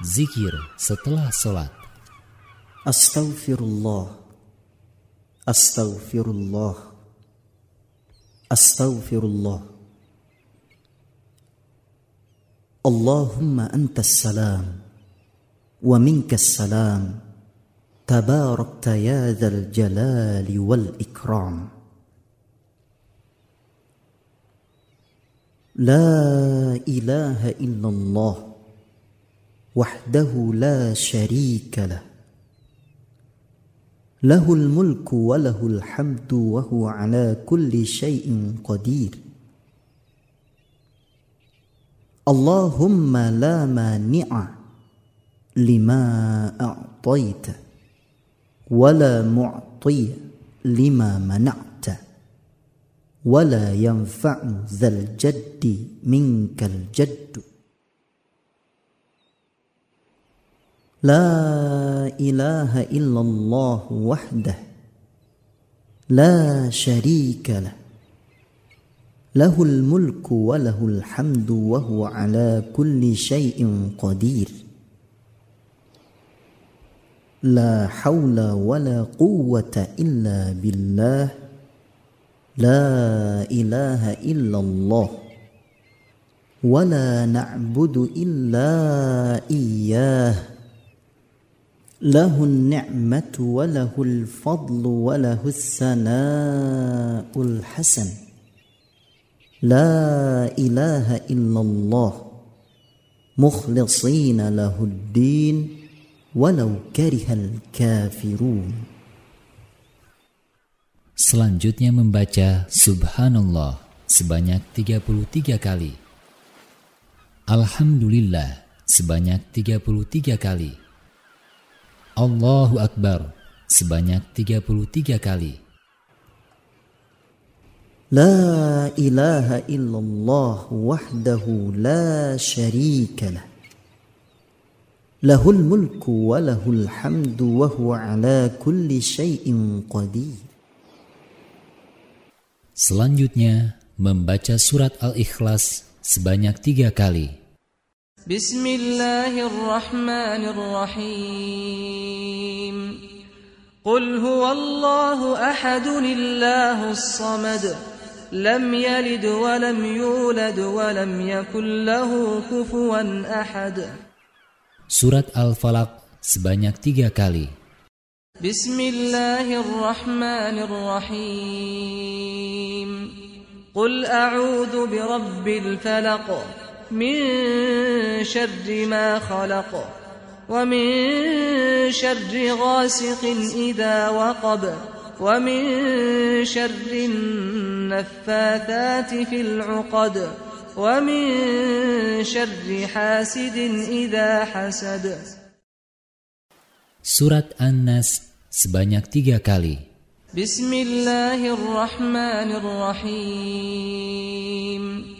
Zikir setelah sholat Astaghfirullah Astaghfirullah Astaghfirullah Allahumma antas salam Wa minkas salam ya dhal jalali wal ikram لا اله الا الله وحده لا شريك له. له الملك وله الحمد وهو على كل شيء قدير. اللهم لا مانع لما أعطيت ولا معطي لما منعت ولا ينفع ذا الجد منك الجد. لا إله إلا الله وحده لا شريك له. له الملك وله الحمد وهو على كل شيء قدير. لا حول ولا قوة إلا بالله. لا إله إلا الله. ولا نعبد إلا إياه. له النعمة وله الفضل وله الثناء الحسن لا إله إلا الله مخلصين له الدين ولو كره الكافرون Selanjutnya membaca Subhanallah sebanyak 33 kali. Alhamdulillah sebanyak 33 kali. Allahu Akbar sebanyak 33 kali. La ilaha illallah wahdahu la sharika lah. Lahul mulku wa lahul hamdu wa huwa ala kulli syai'in qadir. Selanjutnya, membaca surat Al-Ikhlas sebanyak tiga kali. بسم الله الرحمن الرحيم. قل هو الله أحد الله الصمد. لم يلد ولم يولد ولم يكن له كفوا أحد. سورة الفلق sebanyak tiga kali. بسم الله الرحمن الرحيم. قل أعوذ برب الفلق. من شر ما خلق ومن شر غاسق إذا وقب ومن شر النفاثات في العقد ومن شر حاسد إذا حسد Surat An-Nas sebanyak tiga kali. Bismillahirrahmanirrahim.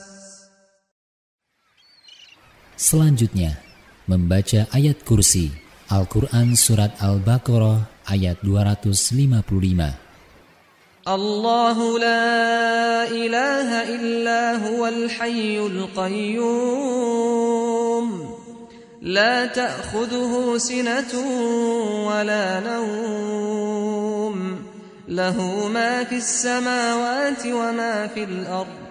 Selanjutnya, membaca ayat kursi Al-Quran Surat Al-Baqarah ayat 255 الله لا إله إلا هو الحي القيوم لا تأخذه سنة ولا نوم له ما في السماوات وما في الأرض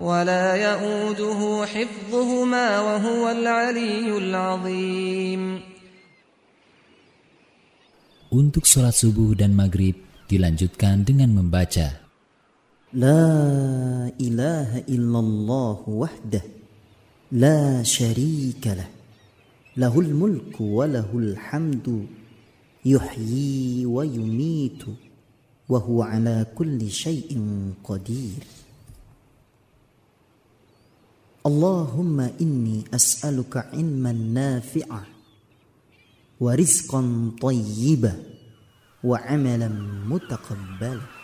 ولا يؤوده حفظهما وهو العلي العظيم. Untuk sholat subuh dan maghrib Dilanjutkan dengan membaca. لا إله إلا الله وحده لا شريك له له الملك وله الحمد يحيي ويميت وهو على كل شيء قدير اللهم إني أسألك علما نافعا ورزقا طيبا وعملا متقبلا.